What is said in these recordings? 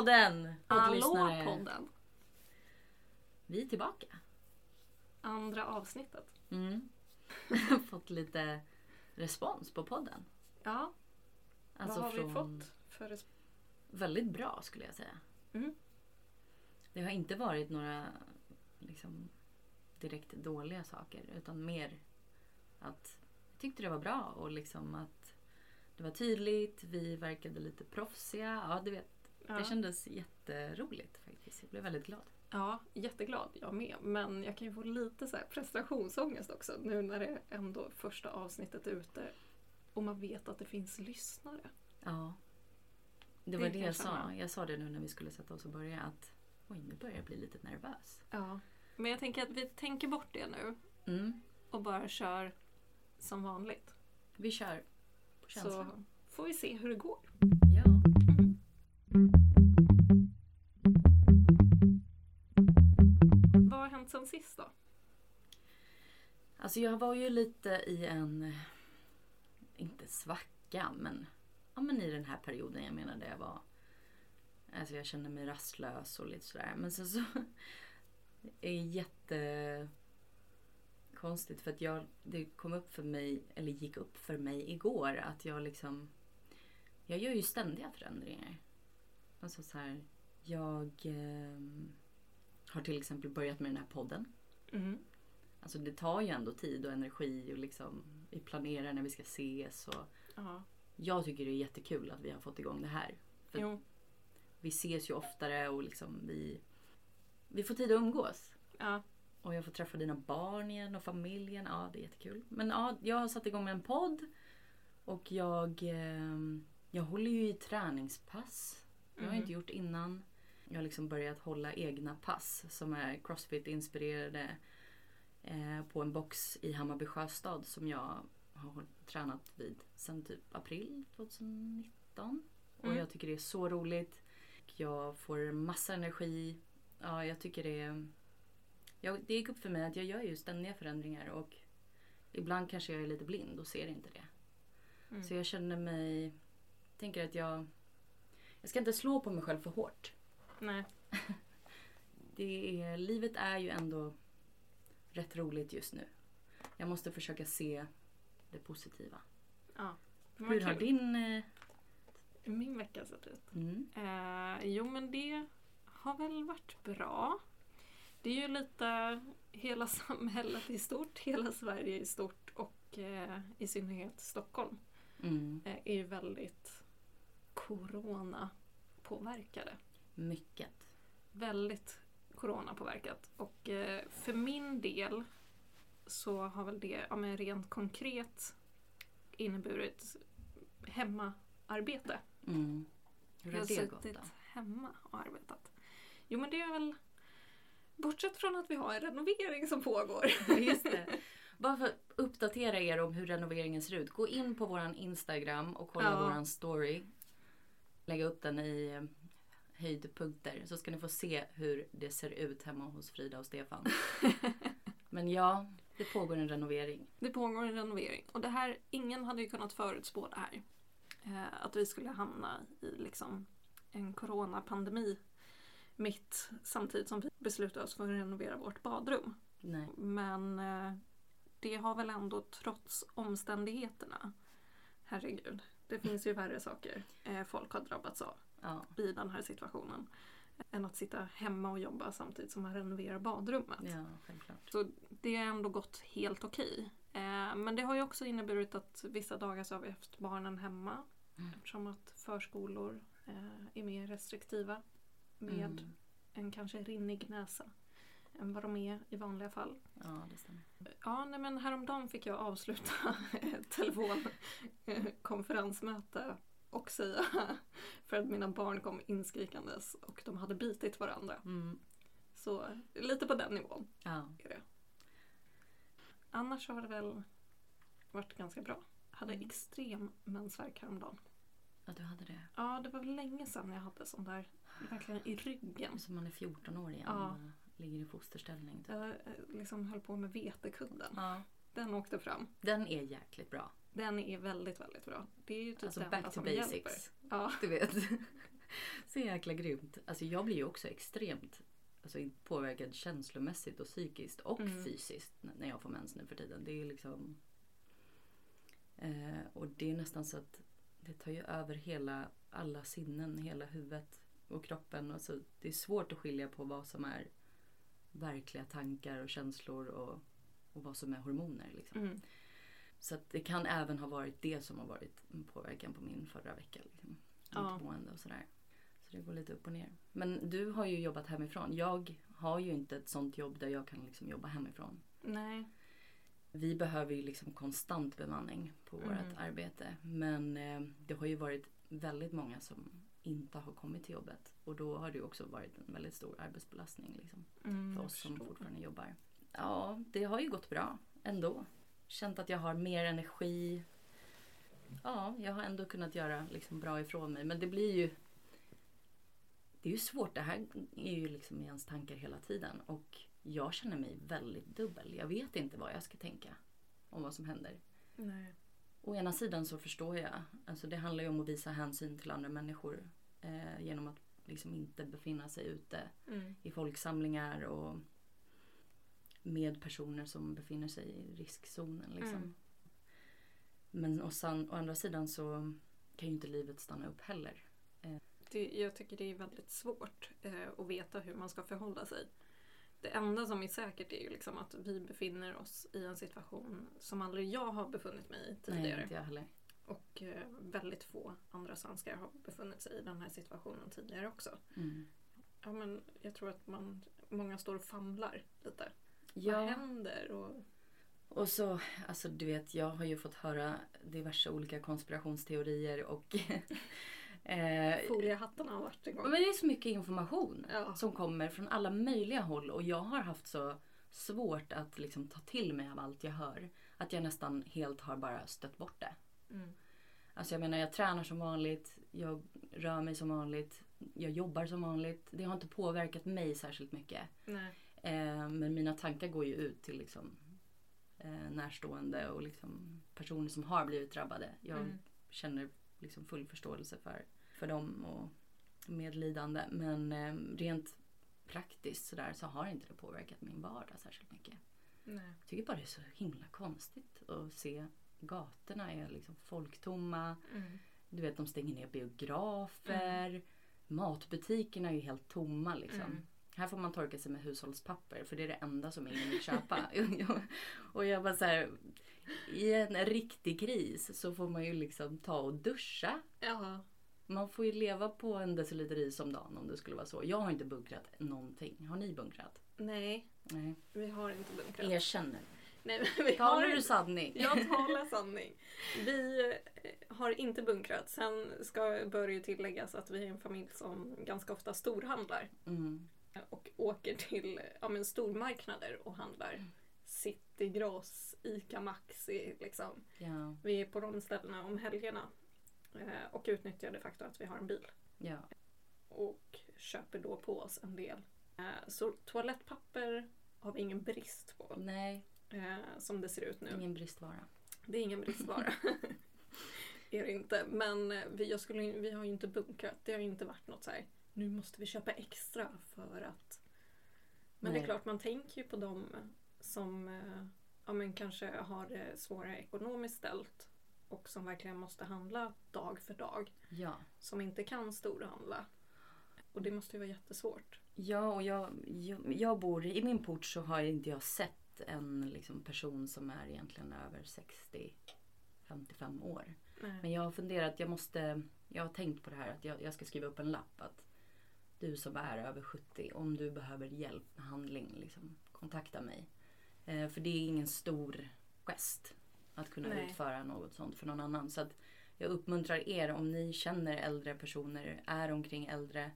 Podden! Hallå podden! Vi är tillbaka. Andra avsnittet. Mm. fått lite respons på podden. Ja, Alltså vad har vi fått för respons? Väldigt bra skulle jag säga. Mm. Det har inte varit några liksom, direkt dåliga saker utan mer att jag tyckte det var bra och liksom att det var tydligt, vi verkade lite proffsiga. Ja, du vet, Ja. det kändes jätteroligt faktiskt. Jag blev väldigt glad. ja, jätteglad jag med. Men jag kan ju få lite så här prestationsångest också nu när det ändå första avsnittet är ute och man vet att det finns lyssnare. Ja. Det Det var kan det jag sa. Jag sa det nu när vi skulle sätta oss och börja att oj, nu börjar jag bli lite nervös. Ja. Men jag tänker att vi tänker bort det nu Mm. och bara kör som vanligt. Vi kör på känsla. Så får vi se hur det går. Vad har hänt sen sist då? Alltså jag var ju lite i en, inte svacka, men, ja, men i den här perioden jag menar där jag var, alltså jag kände mig rastlös och lite sådär. Men sen så är det jätte konstigt för att jag, det kom upp för mig, eller gick upp för mig igår att jag liksom, jag gör ju ständiga förändringar. Alltså så här, jag ehm, har till exempel börjat med den här podden. Mm. Alltså det tar ju ändå tid och energi och liksom vi planerar när vi ska ses och Ja. jag tycker det är jättekul att vi har fått igång det här. Vi ses ju oftare och liksom vi, vi får tid att umgås. Ja. Och jag får träffa dina barn igen och familjen. Ja, det är jättekul. Men ja, jag har satt igång med en podd. Och jag, eh, jag håller ju i träningspass. Det har jag inte gjort innan. Jag har liksom börjat hålla egna pass som är crossfit-inspirerade. Eh, på en box i Hammarby sjöstad som jag har tränat vid sedan typ april 2019. Och Mm. jag tycker det är så roligt. Jag får massa energi. Ja, jag tycker det är... Jag, det gick upp för mig att jag gör ju ständiga förändringar och ibland kanske jag är lite blind och ser inte det. Mm. Så jag känner mig... tänker att jag... Jag ska inte slå på mig själv för hårt. Nej. Det är, livet är ju ändå rätt roligt just nu. Jag måste försöka se det positiva. Ja. Hur har din... eh, Min vecka sett ut? Mm, Eh, jo men det har väl varit bra. Det är ju lite hela samhället i stort, hela Sverige i stort och eh, i synnerhet Stockholm mm, eh, är ju väldigt corona-påverkade. mycket. Väldigt coronapåverkat. Och eh, för min del så har väl det ja, men rent konkret inneburit hemmaarbete. Mm. Hur Jag har har det gått suttit då? hemma och arbetat. Jo men det är väl Bortsett från att vi har en renovering som pågår. Just det. Bara för att uppdatera er om hur renoveringen ser ut. Gå in på våran Instagram och kolla Ja. våran story. Lägga upp den i eh, höjdpunkter så ska ni få se hur det ser ut hemma hos Frida och Stefan. Men ja, det pågår en renovering. Det pågår en renovering. Och det här, ingen hade ju kunnat förutspå det här. Eh, att vi skulle hamna i liksom en coronapandemi mitt samtidigt som vi beslutade oss för att renovera vårt badrum. Nej. Men eh, det har väl ändå trots omständigheterna, herregud, det finns ju värre saker eh, folk har drabbats av. Ja, i den här situationen. Än att sitta hemma och jobba samtidigt som man renoverar badrummet. ja självklart. Så det har ändå gått helt okej. Eh, men det har ju också inneburit att vissa dagar så har vi haft barnen hemma. Mm. Eftersom att förskolor eh, är mer restriktiva med Mm. en kanske rinnig näsa än vad de är i vanliga fall. Ja, det stämmer. Ja, nej, men häromdagen fick jag avsluta ett telefonkonferensmöte och säga för att mina barn kom inskrikandes och de hade bitit varandra. Mm. Så lite på den nivån Ja. är det. Annars har det väl varit ganska bra. Jag hade Mm. extrem mensvärk häromdagen. ja, du hade det. Ja, det var väl länge sedan jag hade sån där, verkligen i ryggen. Som man är 14 år igen Ja. Ligger i fosterställning. Typ. Jag eh, liksom höll på med vetekudden. Ja. Den åkte fram. Den är jäkligt bra. Den är väldigt, väldigt bra. Det är ju typ Alltså back to basics. hjälper. Ja, Du vet. Så jäkla grymt. Alltså jag blir ju också extremt alltså, påverkad känslomässigt och psykiskt och Mm. fysiskt när jag får mens nu för tiden. Det är liksom... Eh, och det är nästan så att det tar ju över hela, alla sinnen, hela huvudet och kroppen. Och så, det är svårt att skilja på vad som är verkliga tankar och känslor och, och vad som är hormoner. Liksom. Mm. Så det kan även ha varit det som har varit påverkan på min förra vecka. Liksom. Ja. Mitt mående och sådär. Så det går lite upp och ner. Men du har ju jobbat hemifrån. Jag har ju inte ett sånt jobb där jag kan liksom jobba hemifrån. Nej. Vi behöver ju liksom konstant bemanning på Mm. vårt arbete. Men eh, det har ju varit väldigt många som inte har kommit till jobbet. Och då har det också varit en väldigt stor arbetsbelastning liksom, Mm, för oss som fortfarande jobbar. Ja, det har ju gått bra ändå. Känt att jag har mer energi. Ja, jag har ändå kunnat göra liksom bra ifrån mig. Men det blir ju... Det är ju svårt. Det här är ju liksom i ens tankar hela tiden. Och jag känner mig väldigt dubbel. Jag vet inte vad jag ska tänka om vad som händer. Nej. Å ena sidan så förstår jag. Alltså det handlar ju om att visa hänsyn till andra människor. Eh, genom att liksom inte befinna sig ute Mm. i folksamlingar och med personer som befinner sig i riskzonen. Liksom. Mm. Men och san, å andra sidan så kan ju inte livet stanna upp heller. Det, jag tycker det är väldigt svårt eh, att veta hur man ska förhålla sig. Det enda som är säkert är ju liksom att vi befinner oss i en situation som aldrig jag har befunnit mig i tidigare. Nej, inte jag heller. Och eh, väldigt få andra svenskar har befunnit sig i den här situationen tidigare också. Mm. Ja, men jag tror att man, många står och famlar lite. Vad Ja, händer? Och, och så, alltså du vet, jag har ju fått höra diverse olika konspirationsteorier och eh, foliehattarna har varit igång. Men det är så mycket information Ja. som kommer från alla möjliga håll och jag har haft så svårt att liksom ta till mig av allt jag hör. Att jag nästan helt har bara stött bort det. Mm. Alltså jag menar jag tränar som vanligt, jag rör mig som vanligt, jag jobbar som vanligt. Det har inte påverkat mig särskilt mycket. Eh, men mina tankar går ju ut till liksom, eh, närstående och liksom personer som har blivit drabbade. Jag Mm. känner liksom full förståelse för, för dem och medlidande. Men eh, rent praktiskt sådär så har inte det påverkat min vardag särskilt mycket. Nej. Jag tycker bara det är så himla konstigt att se gatorna är liksom folktomma. Mm. Du vet de stänger ner biografer. Matbutikerna är ju helt tomma liksom. Mm. Här får man torka sig med hushållspapper för det är det enda som ingen vill köpa. och jag bara så här, I en riktig kris så får man ju liksom ta och duscha. Ja. Man får ju leva på en deciliter is om dagen om det skulle vara så. Jag har inte bunkrat någonting. Har ni bunkrat? Nej, Nej. vi har inte bunkrat. Erkänn nu. Nej, men vi Talar har du sanning? Jag talar sanning. Vi eh, har inte bunkrat. Sen ska, bör det ju tilläggas att vi är en familj som ganska ofta storhandlar. Mm. Och åker till ja, men stormarknader och handlar. City Gross, ICA Maxi liksom. Ja, Vi är på de ställena om helgerna. Eh, och utnyttjar det faktum att vi har en bil. ja. Och köper då på oss en del. Eh, så toalettpapper har vi ingen brist på. Nej, Eh, som det ser ut nu. ingen bristvara. Det är ingen bristvara. är det inte. Men eh, vi, jag skulle, vi har ju inte bunkrat. Det har ju inte varit något så här. Nu måste vi köpa extra för att... Men det Nej. är klart, man tänker ju på dem som eh, ja, men kanske har det svårare ekonomiskt ställt. Och som verkligen måste handla dag för dag. Ja. Som inte kan storhandla. Och det måste ju vara jättesvårt. Ja, och jag, jag, jag bor i min port så har inte jag sett en liksom, person som är egentligen över 60-55 år. Nej. Men jag har funderat, jag måste, jag har tänkt på det här att jag, jag ska skriva upp en lapp att du som är över 70, om du behöver hjälp med handling, liksom, kontakta mig. Eh, för det är ingen stor gest att kunna Nej. utföra något sånt för någon annan. Så att jag uppmuntrar er om ni känner äldre personer, är omkring äldre,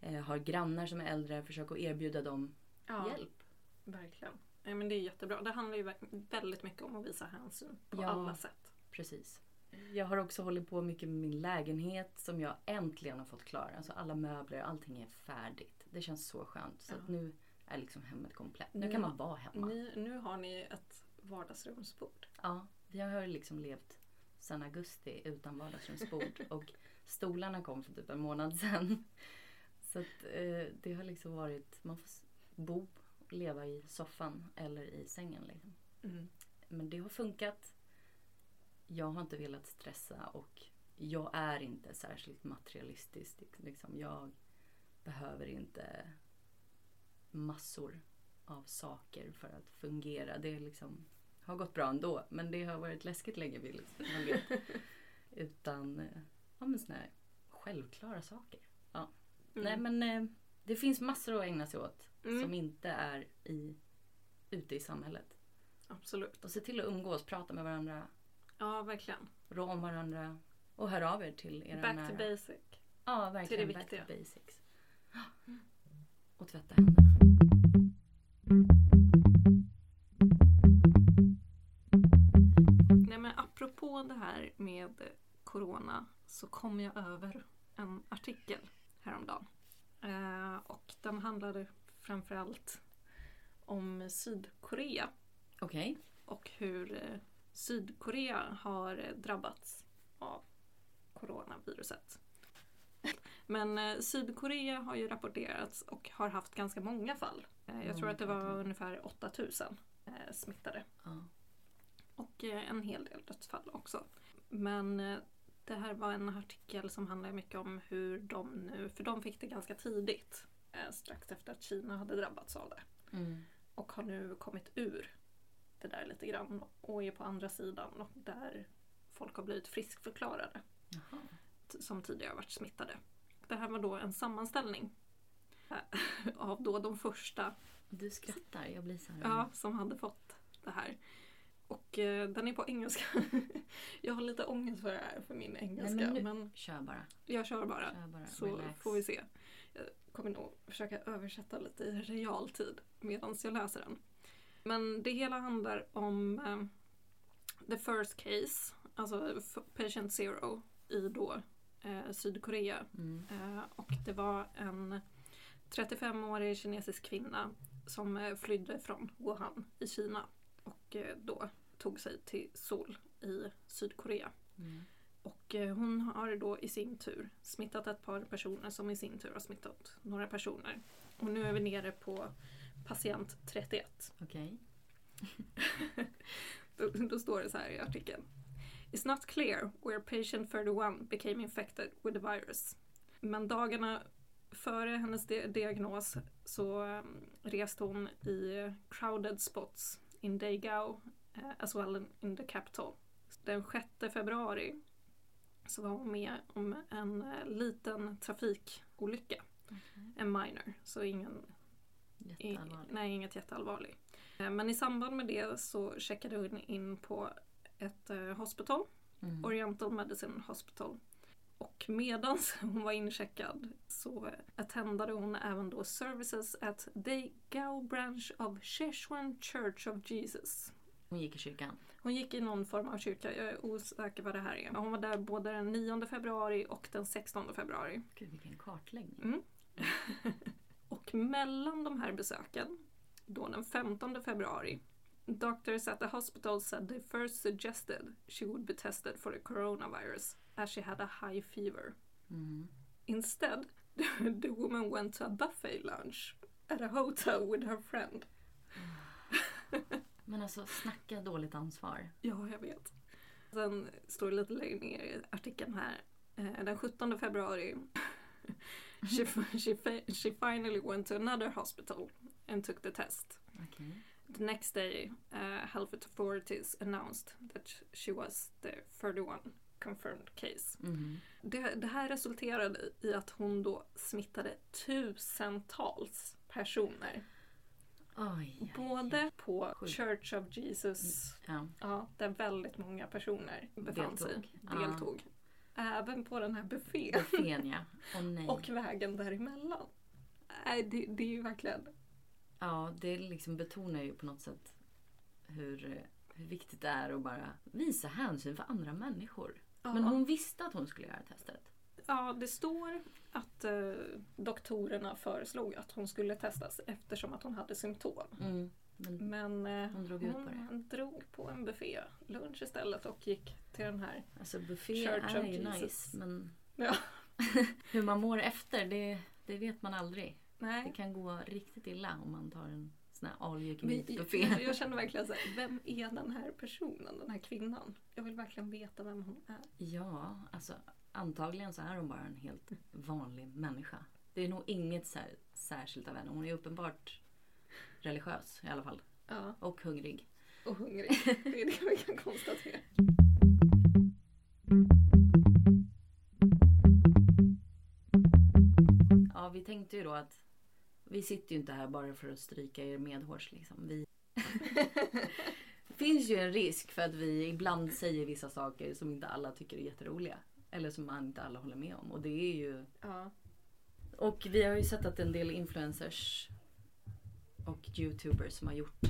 eh, har grannar som är äldre, försök att erbjuda dem Ja, hjälp. verkligen. Nej, men det är jättebra. Det handlar ju väldigt mycket om att visa hänsyn på Ja. alla sätt. Precis. Jag har också hållit på mycket med min lägenhet som jag äntligen har fått klar. Alltså alla möbler, allting är färdigt. Det känns så skönt. Så Ja. att nu är liksom hemmet komplett. Nu Nu kan man vara hemma. Ni, nu har ni ett vardagsrumsbord. Ja, vi har liksom levt sedan augusti utan vardagsrumsbord. och Stolarna kom för typ en månad sedan. Så att eh, det har liksom varit, man får bo och leva i soffan eller i sängen liksom. Mm. Men det har funkat. Jag har inte velat stressa och jag är inte särskilt materialistisk. Liksom. Jag behöver inte massor av saker för att fungera. Det liksom, har gått bra ändå men det har varit läskigt länge vill man vet. Utan eh, ja, men såna här självklara saker. Mm. Nej men eh, det finns massor att ägna sig åt Mm. som inte är i, ute i samhället. Absolut. Och se till att umgås, prata med varandra, Ja, verkligen. rå om varandra och hör av er till era Back nära. to basic. Ja, verkligen. till det back to viktiga. basics. Och tvätta händerna. Nej men apropå det här med corona så kom jag över en artikel häromdagen. Eh, och den handlade framförallt om Sydkorea Okej. och hur eh, Sydkorea har drabbats av coronaviruset. Men eh, Sydkorea har ju rapporterats och har haft ganska många fall. Eh, jag tror att det var ungefär 8000 eh, smittade. Och eh, en hel del dödsfall också. Men det här var en artikel som handlar mycket om hur de nu, för de fick det ganska tidigt. Strax efter att Kina hade drabbats av det. Mm. Och har nu kommit ur det där lite grann och är på andra sidan och där folk har blivit friskförklarade Jaha. som tidigare varit smittade. Det här var då en sammanställning av då de första Du skrattar, jag blir så här. Ja, som hade fått det här. Och eh, den är på engelska. jag har lite ångest för det här, för min engelska. men men, nu- Kör bara. jag kör bara. Kör bara. Så Relax. får vi se. Jag kommer nog försöka översätta lite i realtid medan jag läser den. Men det hela handlar om eh, the first case, alltså patient zero i då eh, Sydkorea. Mm. Eh, och det var en 35-årig kinesisk kvinna som eh, flydde från Wuhan i Kina och eh, då tog sig till Seoul i Sydkorea. Mm. Och eh, hon har då i sin tur smittat ett par personer som i sin tur har smittat några personer. Och nu är vi nere på patient 31. Okej. Då, då står det så här i artikeln. It's not clear where patient 31 became infected with the virus. Men dagarna före hennes di- diagnos så um, reste hon i crowded spots in Daegao eh, as well in, in the capital. Den 6 februari så var hon med om en eh, liten trafikolycka. En minor, så ingen i, nej, inget jätteallvarligt. Eh, Men i samband med det så checkade hon in på ett hospital, Mm. Oriental Medicine Hospital. Och medan hon var incheckad så attendade hon även då services at Daegao branch of Szechuan Church of Jesus. Hon gick i kyrkan. Hon gick i någon form av kyrka, jag är osäker vad det här är. Hon var där både den 9 februari och den 16 februari. Gud vilken kartläggning. Mm. Och mellan de här besöken, då den 15 februari, doctors at the hospital said they first suggested she would be tested for the coronavirus as she had a high fever. Mm. Instead, the woman went to a buffet lunch at a hotel with her friend. Men alltså snacka dåligt ansvar. Ja, jag vet. Sen står det lite längre ner i artikeln här. eh, Den 17 februari she, she, she finally went to another hospital and took the test. Okej. The next day, uh, health authorities announced that she was the 31 confirmed case. Mhm. Det, det här resulterade i att hon då smittade tusentals personer. Oj. oj. Både på Sjukt. Church of Jesus, Ja. ja, där väldigt många personer befann sig, Deltog. Ja. deltog. Även på den här buffén. Buffén ja. Nej. Och vägen däremellan. Nej, det, det är ju verkligen... Ja, det liksom betonar ju på något sätt hur, hur viktigt det är att bara visa hänsyn för andra människor. Men hon visste att hon skulle göra testet. Ja, det står att eh, doktorerna föreslog att hon skulle testas eftersom att hon hade symptom. Mm. Men Men eh, Hon drog hon drog på en buffé lunch istället och gick till den här. alltså buffé Church är of ju Jesus. nice. Men Ja. Hur man mår efter, det, det vet man aldrig. Det Nej. kan gå riktigt illa om man tar en sån här all you can eat jag, buffé. jag känner verkligen så här, vem är den här personen, den här kvinnan? Jag vill verkligen veta vem hon är. Ja, alltså antagligen så är hon bara en helt vanlig människa. Det är nog inget så här, särskilt av henne. Hon är uppenbart religiös i alla fall. Ja, Och hungrig. och hungrig. Det är det vi kan konstatera. Ja, vi tänkte ju då att vi sitter ju inte här bara för att stryka er medhårs. Liksom. Vi... det finns ju en risk för att vi ibland säger vissa saker som inte alla tycker är jätteroliga. Eller som man inte alla håller med om. Och det är ju... Ja. Och vi har ju sett att en del influencers och youtubers som har gjort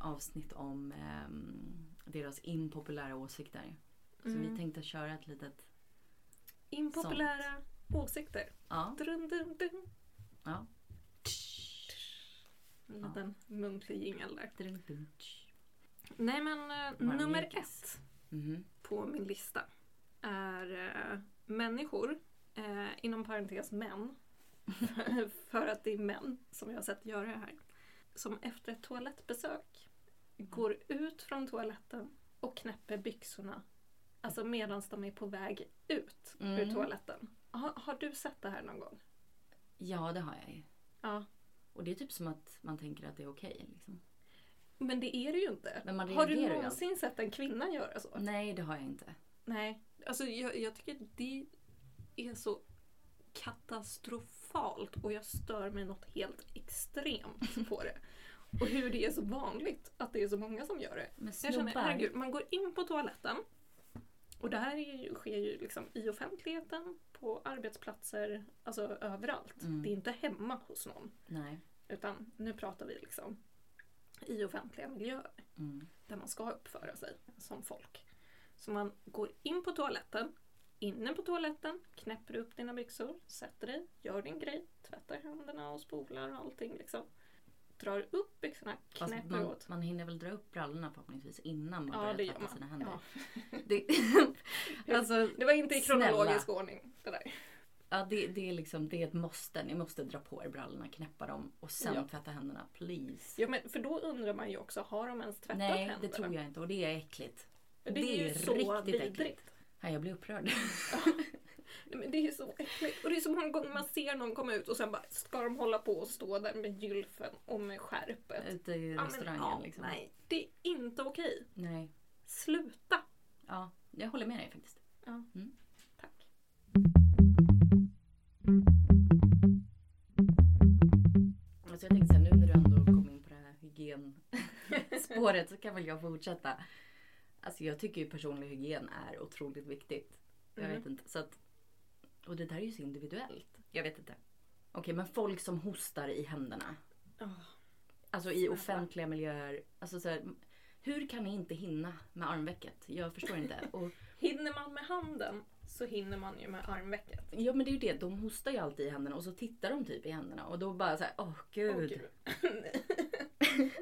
avsnitt om ehm, deras impopulära åsikter. Så vi Mm. tänkte köra ett litet... Impopulära åsikter. Ja, Dun, dun, dun. ja. En liten muntlig jingel där. Nej men eh, nummer ett Mhm. på min lista är eh, människor, eh, inom parentes män, för att det är män som jag har sett göra det här, som efter ett toalettbesök går ut från toaletten och knäpper byxorna, alltså medan de är på väg ut ur Mm. toaletten. Har, har du sett det här någon gång? Ja, det har jag ju. Ja. Och det är typ som att man tänker att det är okej. liksom. Men det är det ju inte. Har du ju någonsin sett en kvinna göra så? Nej, det har jag inte. Nej, alltså jag, jag tycker det är så katastrofalt och jag stör mig något helt extremt på det. Och hur det är så vanligt att det är så många som gör det. Men Jag känner, snubbar. herregud, man går in på toaletten och det här är ju, sker ju liksom i offentligheten, på arbetsplatser, alltså överallt. Mm. Det är inte hemma hos någon. Nej. Utan nu pratar vi liksom i offentliga miljöer Mm. där man ska uppföra sig som folk. Så man går in på toaletten, inne på toaletten, knäpper upp dina byxor, sätter dig, gör din grej, tvättar händerna och spolar och allting liksom. Drar upp byxorna, Fast knäpper man, åt. man hinner väl dra upp brallorna förhoppningsvis innan man Ja, börjar tvätta man. sina händer. Ja. Det, alltså, Det var inte i kronologisk ordning det där. Ja, det, det, är liksom, det är ett måste. Ni måste dra på er brallorna, knäppa dem och sen Ja. tvätta händerna. Please. Ja, men för då undrar man ju också, har de ens tvättat Nej, händerna? det tror jag inte. Och det är äckligt. Det, är ju så riktigt vidrigt. äckligt. Ja, jag blir upprörd. Nej, Men det är ju så äckligt. Och det är så många gånger man ser någon komma ut och sen bara ska de hålla på och stå där med gylfen och med skärpet. Ute i Ja, men, restaurangen ja, liksom. Nej, det är inte okej. Nej. Sluta! Ja, jag håller med dig faktiskt. Ja. Mm. Tack. Alltså jag tänkte så här, nu när du ändå kom in på det här hygienspåret så kan väl jag fortsätta. Alltså jag tycker ju personlig hygien är otroligt viktigt. Jag Mm. vet inte. Så att, och det där är ju så individuellt. Jag vet inte. Okej, men folk som hostar i händerna. Åh, Alltså i offentliga miljöer. Alltså så här, hur kan ni inte hinna med armvecket? Jag förstår inte. Och, Hinner man med handen så hinner man ju med armvecket. ja men det är ju det, de hostar ju alltid i händerna och så tittar de typ i händerna och då bara så här, åh gud. Åh, gud.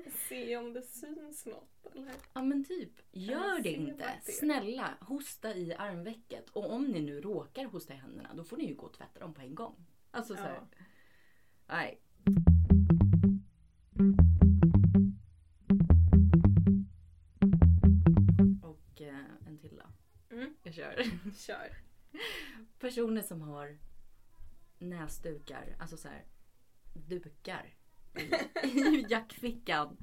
Se om det syns något eller? Ja men typ, gör det inte. det? Snälla, hosta i armvecket. Och om ni nu råkar hosta i händerna, då får ni ju gå och tvätta dem på en gång. Alltså så här, Ja. nej. Och eh, en till då. Mm. Jag kör. Kör. Personer som har näsdukar, alltså så här dukar i, i jackfickan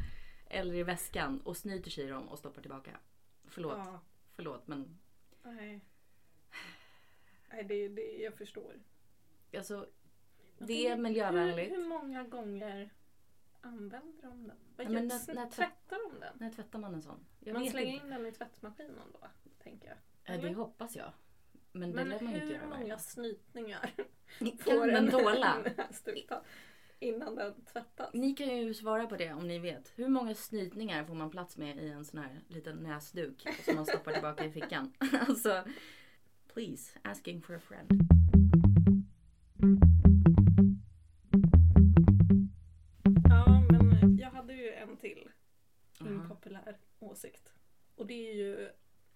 eller i väskan och snyter sig i dem och stoppar tillbaka. Förlåt, Ja. förlåt men Nej. Nej, det, det, jag förstår. alltså det är miljövänligt. Hur, hur många gånger använder de den? Vad Ja, när- när tvätt- tvättar de den? När tvättar man en sån? Jag man slänger inte. in den i tvättmaskinen då, tänker jag. Ja, det eller? hoppas jag. Men det Men lär man ju inte hur göra varje många dag. snytningar får en ta innan den tvättas? Ni kan ju svara på det om ni vet. Hur många snytningar får man plats med i en sån här liten näsduk som man stoppar tillbaka i fickan? alltså, please, asking for a friend. Ja, men jag hade ju en till impopulär åsikt. Och det är ju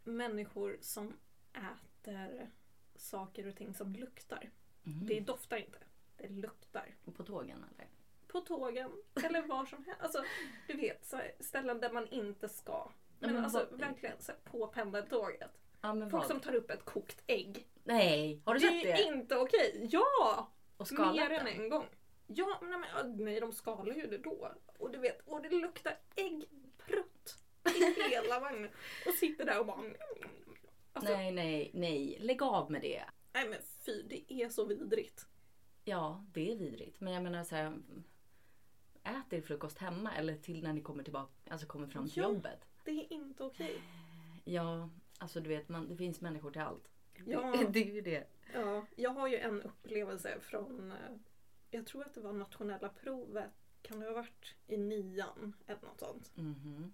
människor som äter saker och ting som luktar. Mhm. Det doftar inte. Det luktar. Och på tågen eller? På tågen eller var som helst. Alltså, du vet, så här, ställen där man inte ska. Men, men alltså vad- verkligen så här, på pendeltåget. Ja Folk vad? som tar upp ett kokt ägg. Nej, har du Det sett är det? inte okej. Ja! Och skalat Mer än den? en gång. Ja, nej, men, nej, de skalar ju det då. Och du vet, och det luktar äggprutt i hela vagnen. Och sitter där och bara... Alltså, nej. Nej, nej, nej. Lägg av med det. men fy, det är så vidrigt. Ja, det är vidrigt. Men jag menar så här. Ät er frukost hemma eller till när ni kommer tillbaka, alltså kommer fram till Ja. jobbet. Det är inte okej. Ja, alltså du vet, man, det finns människor till allt. Ja. Det, det är ju det. Ja, jag har ju en upplevelse från, eh, jag tror att det var nationella provet, kan det ha varit i nian eller något sånt, Mhm.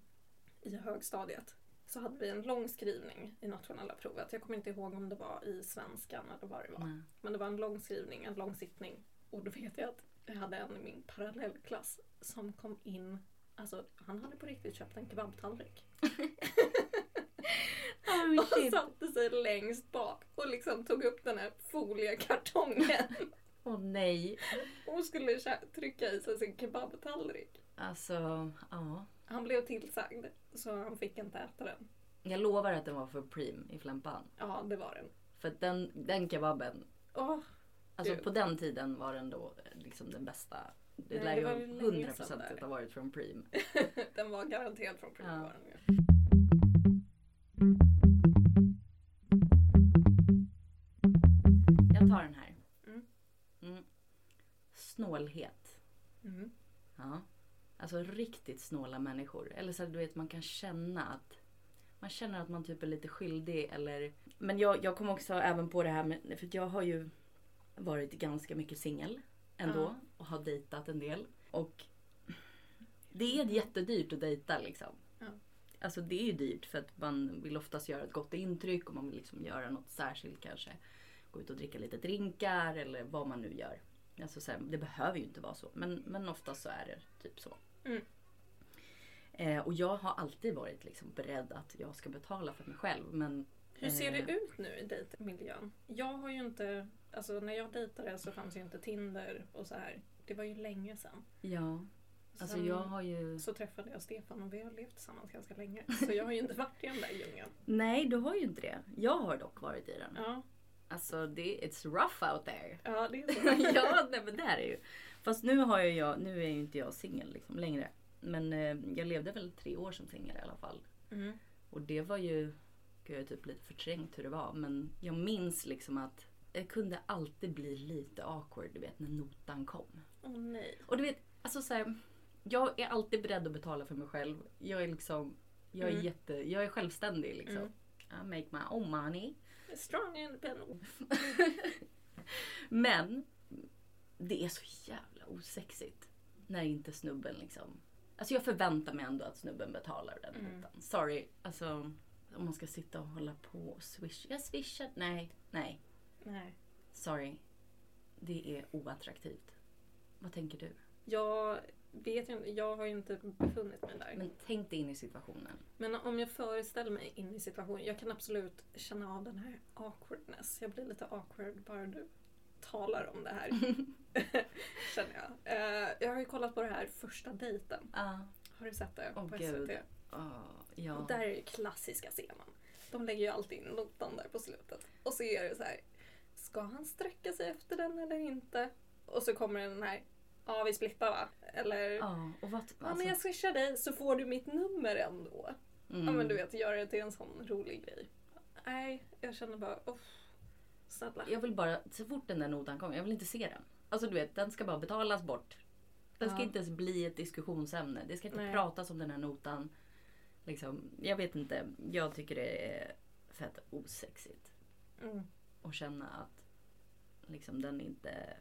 i högstadiet. Så hade vi en lång skrivning i nationella provet. Jag kommer inte ihåg om det var i svenskan eller vad det var. Nej. Men det var en lång skrivning, en lång sittning. Och då vet jag att jag hade en i min parallellklass som kom in, alltså han hade på riktigt köpt en kebabtallrik. Oh, Och satte sig längst bak och liksom tog upp den här foliekartongen. Åh nej. och skulle trycka i sig sin kebabtallrik. Alltså, ja. Han blev tillsagd så han fick inte äta den. Jag lovar att den var för prim i flämpan. Ja, det var den. För att den, den kebaben, Åh, alltså Gud. på den tiden var den då liksom den bästa. Det Nej, lär ju var ju länge hundra sedan procent där. ha varit från prim. den var garanterat från Prima Ja. var den ju. Jag tar den här. Mm. Mm. Snålhet. Mm. Ja. Alltså riktigt snåla människor. Eller så att du vet man kan känna att man känner att man typ är lite skyldig eller Men jag, jag kom också även på det här med, för jag har ju varit ganska mycket singel ändå Ja. och har dejtat en del. Och det är jättedyrt att dejta liksom. Ja. Alltså det är ju dyrt för att man vill oftast göra ett gott intryck och man vill liksom göra något särskilt kanske. Gå ut och dricka lite drinkar eller vad man nu gör. Alltså så här, det behöver ju inte vara så men, men oftast så är det typ så. Mm. Eh, och jag har alltid varit liksom beredd att jag ska betala för mig själv. Men Hur ser det Eh. ut nu i dejtmiljön? Jag har ju inte, alltså när jag dejtade så fanns ju inte Tinder och så här. Det var ju länge sedan. ja, alltså Sen jag har ju... så träffade jag Stefan och vi har levt tillsammans ganska länge. Så jag har ju inte varit i den där djungeln. Nej, du har ju inte det. Jag har dock varit i den. Ja, Alltså det, it's rough out there. ja det är så. ja, nej, men det är det ju. Fast nu har ju jag, nu är ju inte jag singel liksom längre. Men eh, jag levde väl tre år som singel i alla fall. Mm. Och det var ju, gud jag har typ lite förträngt hur det var. Men jag minns liksom att det kunde alltid bli lite awkward du vet när notan kom. Åh nej. Och du vet, alltså så här, jag är alltid beredd att betala för mig själv. Jag är liksom, jag är Mm. jätte, jag är självständig liksom. Mm. I make my own money. Strong independent. Men det är så jävla osexigt när inte snubben liksom... Alltså jag förväntar mig ändå att snubben betalar den Mm. notan. Sorry, alltså om man ska sitta och hålla på och swisha. Jag swishar. Nej, nej. Nej. Sorry. Det är oattraktivt. Vad tänker du? Jag vet inte, jag har ju inte befunnit mig där. Men tänk dig in i situationen. Men om jag föreställer mig in i situationen, jag kan absolut känna av den här awkwardness. Jag blir lite awkward bara du talar om det här. Känner jag. Eh, jag har ju kollat på det här första dejten. Ja. Har du sett det Åh, på. SVT? Ah, ja. Och där är ju klassiska scenen. De lägger ju alltid in notan där på slutet. Och så är det så här. Ska han sträcka sig efter den eller inte? Och så kommer den här. Ja, vi splittar va? Eller. Ja, och vad... Ja, Alltså, men jag swishar dig så får du mitt nummer ändå. mm. Ja men du vet, göra det till en sån rolig grej. Nej, jag känner bara, uff. Snälla. Jag vill bara, så fort den där notan kommer, jag vill inte se den. Alltså du vet, den ska bara betalas bort. Den ska Ja. inte ens bli ett diskussionsämne. Det ska inte Nej. pratas om den här notan. Liksom, jag vet inte, jag tycker det är fett osexigt. Mm. Att känna att liksom, den inte...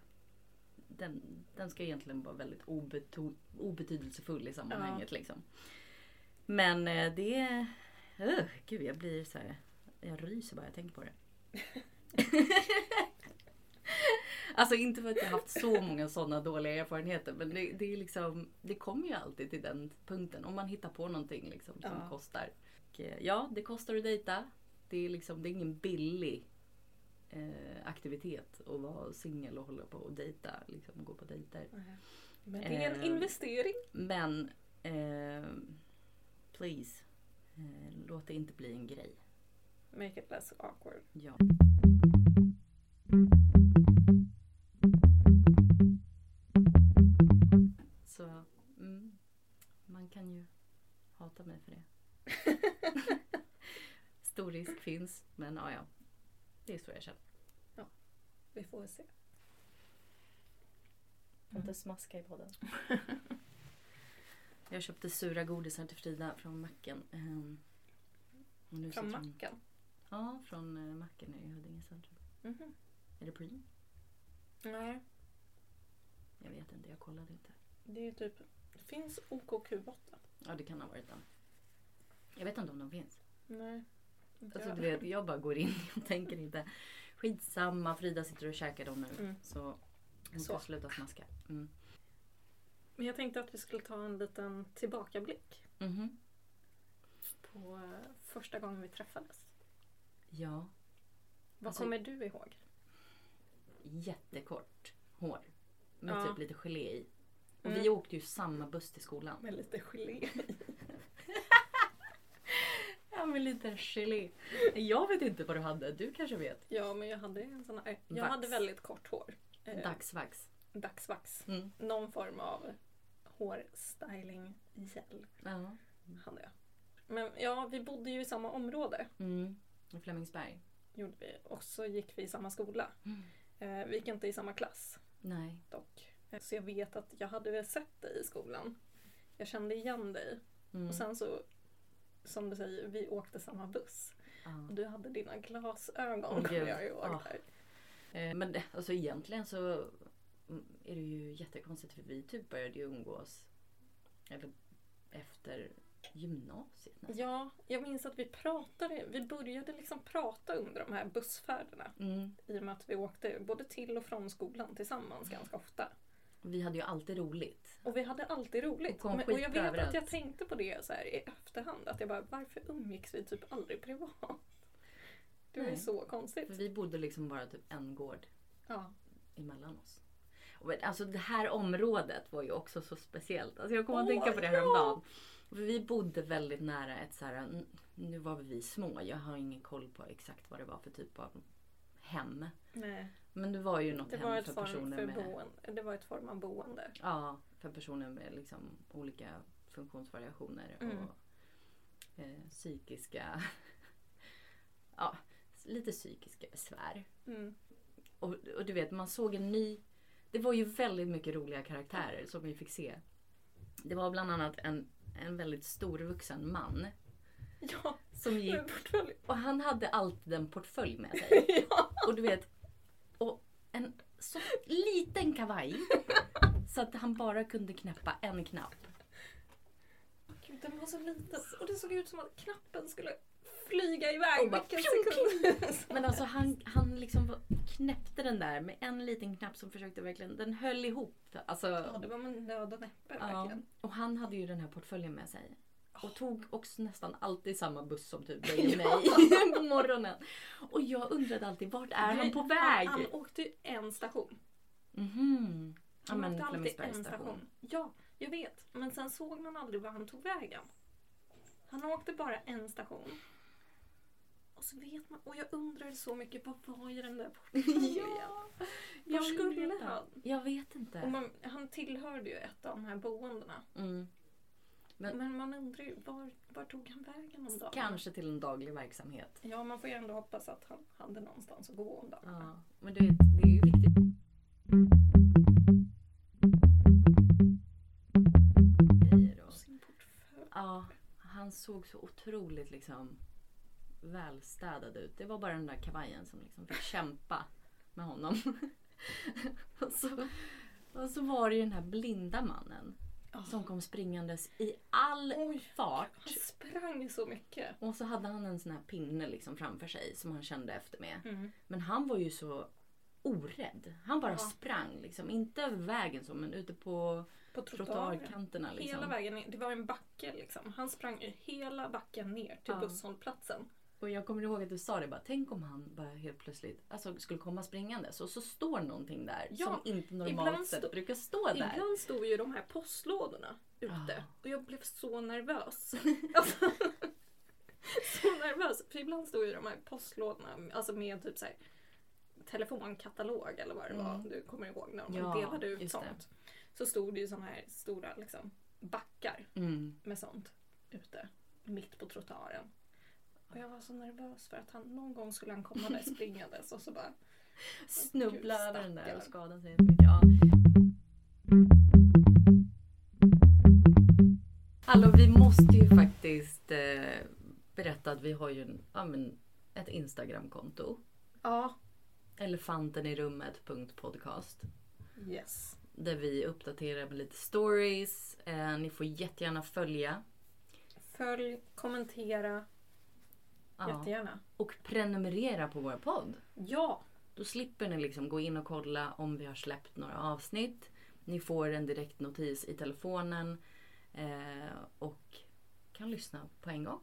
Den, den ska egentligen vara väldigt obeto, obetydelsefull i sammanhanget. Liksom. Men eh, det. Uh, gud, jag blir så här... Jag ryser bara jag tänker på det. Alltså inte för att jag har haft så många sådana dåliga erfarenheter men det, det är liksom Det kommer ju alltid till den punkten om man hittar på någonting liksom som Ja. kostar. Och, eh, ja, det kostar att dejta. Det är liksom, det är ingen billig eh, aktivitet att vara singel och hålla på och dejta. Liksom, gå på dejter. Men det är en Eh, investering. Men eh, please, eh, låt det inte bli en grej. Make it less awkward. Ja. Så mm, man kan ju hata mig för det. Stor risk finns, men ja, ja. Det är så jag känner. Vi får se. Inte smaska i podden. Jag köpte sura godisar till Frida från macken. ehm, Från macken. Ja, från eh, macken i Huddinge centrum. Mhm. Är det Preem? Nej, Jag vet inte, jag kollade inte. det är ju typ... Det finns OKQ8. Ja, det kan ha varit den. Jag vet inte om de finns. Nej. Inte Alltså, jag. du vet, jag bara går in och tänker inte. Skitsamma, Frida sitter och käkar dem nu. Mm. Så hon Så. får sluta smaska. Mm. Men jag tänkte att vi skulle ta en liten tillbakablick Mhm. på eh, första gången vi träffades. Ja, Vad Alltså- kommer du ihåg? Jättekort hår. Med Ja. typ lite gelé i. Och Mm. vi åkte ju samma buss till skolan. Med lite gelé. Ja, med lite gelé. Jag vet inte vad du hade. Du kanske vet. Ja, men jag hade en sån här... Jag Vax. hade väldigt kort hår. Eh, Dagsvax. dagsvax. Mm. Någon form av hårstyling-gel Ja. hade jag. Men ja, vi bodde ju i samma område. Mm. I Flemingsberg. Gjorde vi. Och så gick vi i samma skola. Mm. Eh, vi gick inte i samma klass Nej. dock. Eh, Så jag vet att jag hade väl sett dig i skolan. Jag kände igen dig. Mm. Och sen så, som du säger, vi åkte samma buss. ja. Och du hade dina glasögon kommer gud. jag ihåg. Ah. Där. Eh, Men det, alltså egentligen så mm, är det ju jättekonstigt för vi typ började ju umgås eller efter gymnasiet nästan. Ja, jag minns att vi pratade, vi började liksom prata under de här bussfärderna. Mm. I och med att vi åkte både till och från skolan tillsammans ganska ofta. Vi hade ju alltid roligt. Och vi hade alltid roligt. Och Men, och jag vet att jag tänkte på det så här i efterhand. Att jag bara, varför umgicks vi typ aldrig privat? Det var ju så konstigt. För vi bodde liksom bara typ en gård Ja. emellan oss. Alltså det här området var ju också så speciellt. Alltså jag kommer att tänka på det ja! häromdagen. För vi bodde väldigt nära ett så här, nu var vi små, jag har ingen koll på exakt vad det var för typ av hem. Nej, Men det var ju något det hem för personer för med boende. det var ett form av boende. Ja, för personer med liksom olika funktionsvariationer Mm. och eh, psykiska... ja, lite psykiska besvär. Mm. Och, och du vet, man såg en ny... Det var ju väldigt mycket roliga karaktärer som vi fick se. Det var bland annat en, en väldigt storvuxen man Ja, som gick... Och han hade alltid en portfölj med sig. ja. Och du vet, och en så liten kavaj. Så att han bara kunde knäppa en knapp. Gud, den var så liten. Och det såg ut som att knappen skulle flyga iväg Och bara vilken sekund. Men alltså han, han liksom knäppte den där med en liten knapp som försökte verkligen, den höll ihop. Alltså, Ja, det var med nöd och näppe ja. verkligen. Och han hade ju den här portföljen med sig. Och tog också nästan alltid samma buss som typ dig och mig på morgonen. Och jag undrade alltid, vart är han på väg? Han, han åkte ju en station. Mhm. Ja Han men åkte alltid en station. station. Ja, jag vet. Men sen såg man aldrig var han tog vägen. Han åkte bara en station. Och så vet man, och jag undrade så mycket, vad var i den där portföljen? Ja, Var skulle han? Jag vet inte. Och man, han tillhörde ju ett av de här boendena. Mm. Men- Men, man undrar ju, var, var tog han vägen om dagen? Kanske till en daglig verksamhet. Ja, man får ju ändå hoppas att han hade någonstans att gå om dagen. Ja, men du vet, det är ju viktigt. Sin portfölj. Ja, han såg så otroligt liksom välstädad ut. Det var bara den där kavajen som liksom fick kämpa med honom. och, så, och så var det ju den här blinda mannen som kom springandes i all Oj, fart. han sprang så mycket. Och så hade han en sån här pinne liksom framför sig som han kände efter med. Mm. Men han var ju så orädd. Han bara Ja. sprang liksom. Inte över vägen så men ute på På trottoarkanterna liksom. Hela vägen ner. Det var en backe liksom. Han sprang hela backen ner till Ja. busshållplatsen. Och jag kommer ihåg att du sa det bara, tänk om han bara helt plötsligt alltså, skulle komma springandes och så står någonting där Ja, som inte normalt sett brukar stå där. Ibland stod ju de här postlådorna ute Ah. och jag blev så nervös. Alltså, så nervös. För ibland stod ju de här postlådorna alltså med typ så här telefonkatalog eller vad det var. Mm. Du kommer ihåg när de Ja, delade ut just det. sånt. Så stod det ju såna här stora liksom, backar Mm. med sånt ute mitt på trottoaren. Och jag var så nervös för att han någon gång skulle han komma där springandes och så bara Snubbla över den där och skada sig jättemycket. Ja. Hallå, vi måste ju faktiskt eh, berätta att vi har ju en, ja, men, ett Instagramkonto. Ja, Elefantenirummet.podcast. yes. Där vi uppdaterar med lite stories. Eh, ni får jättegärna följa. Följ, kommentera Ja. jättegärna. Och prenumerera på vår podd. Ja, Då slipper ni liksom gå in och kolla om vi har släppt några avsnitt. Ni får en direkt notis i telefonen eh, och kan lyssna på en gång.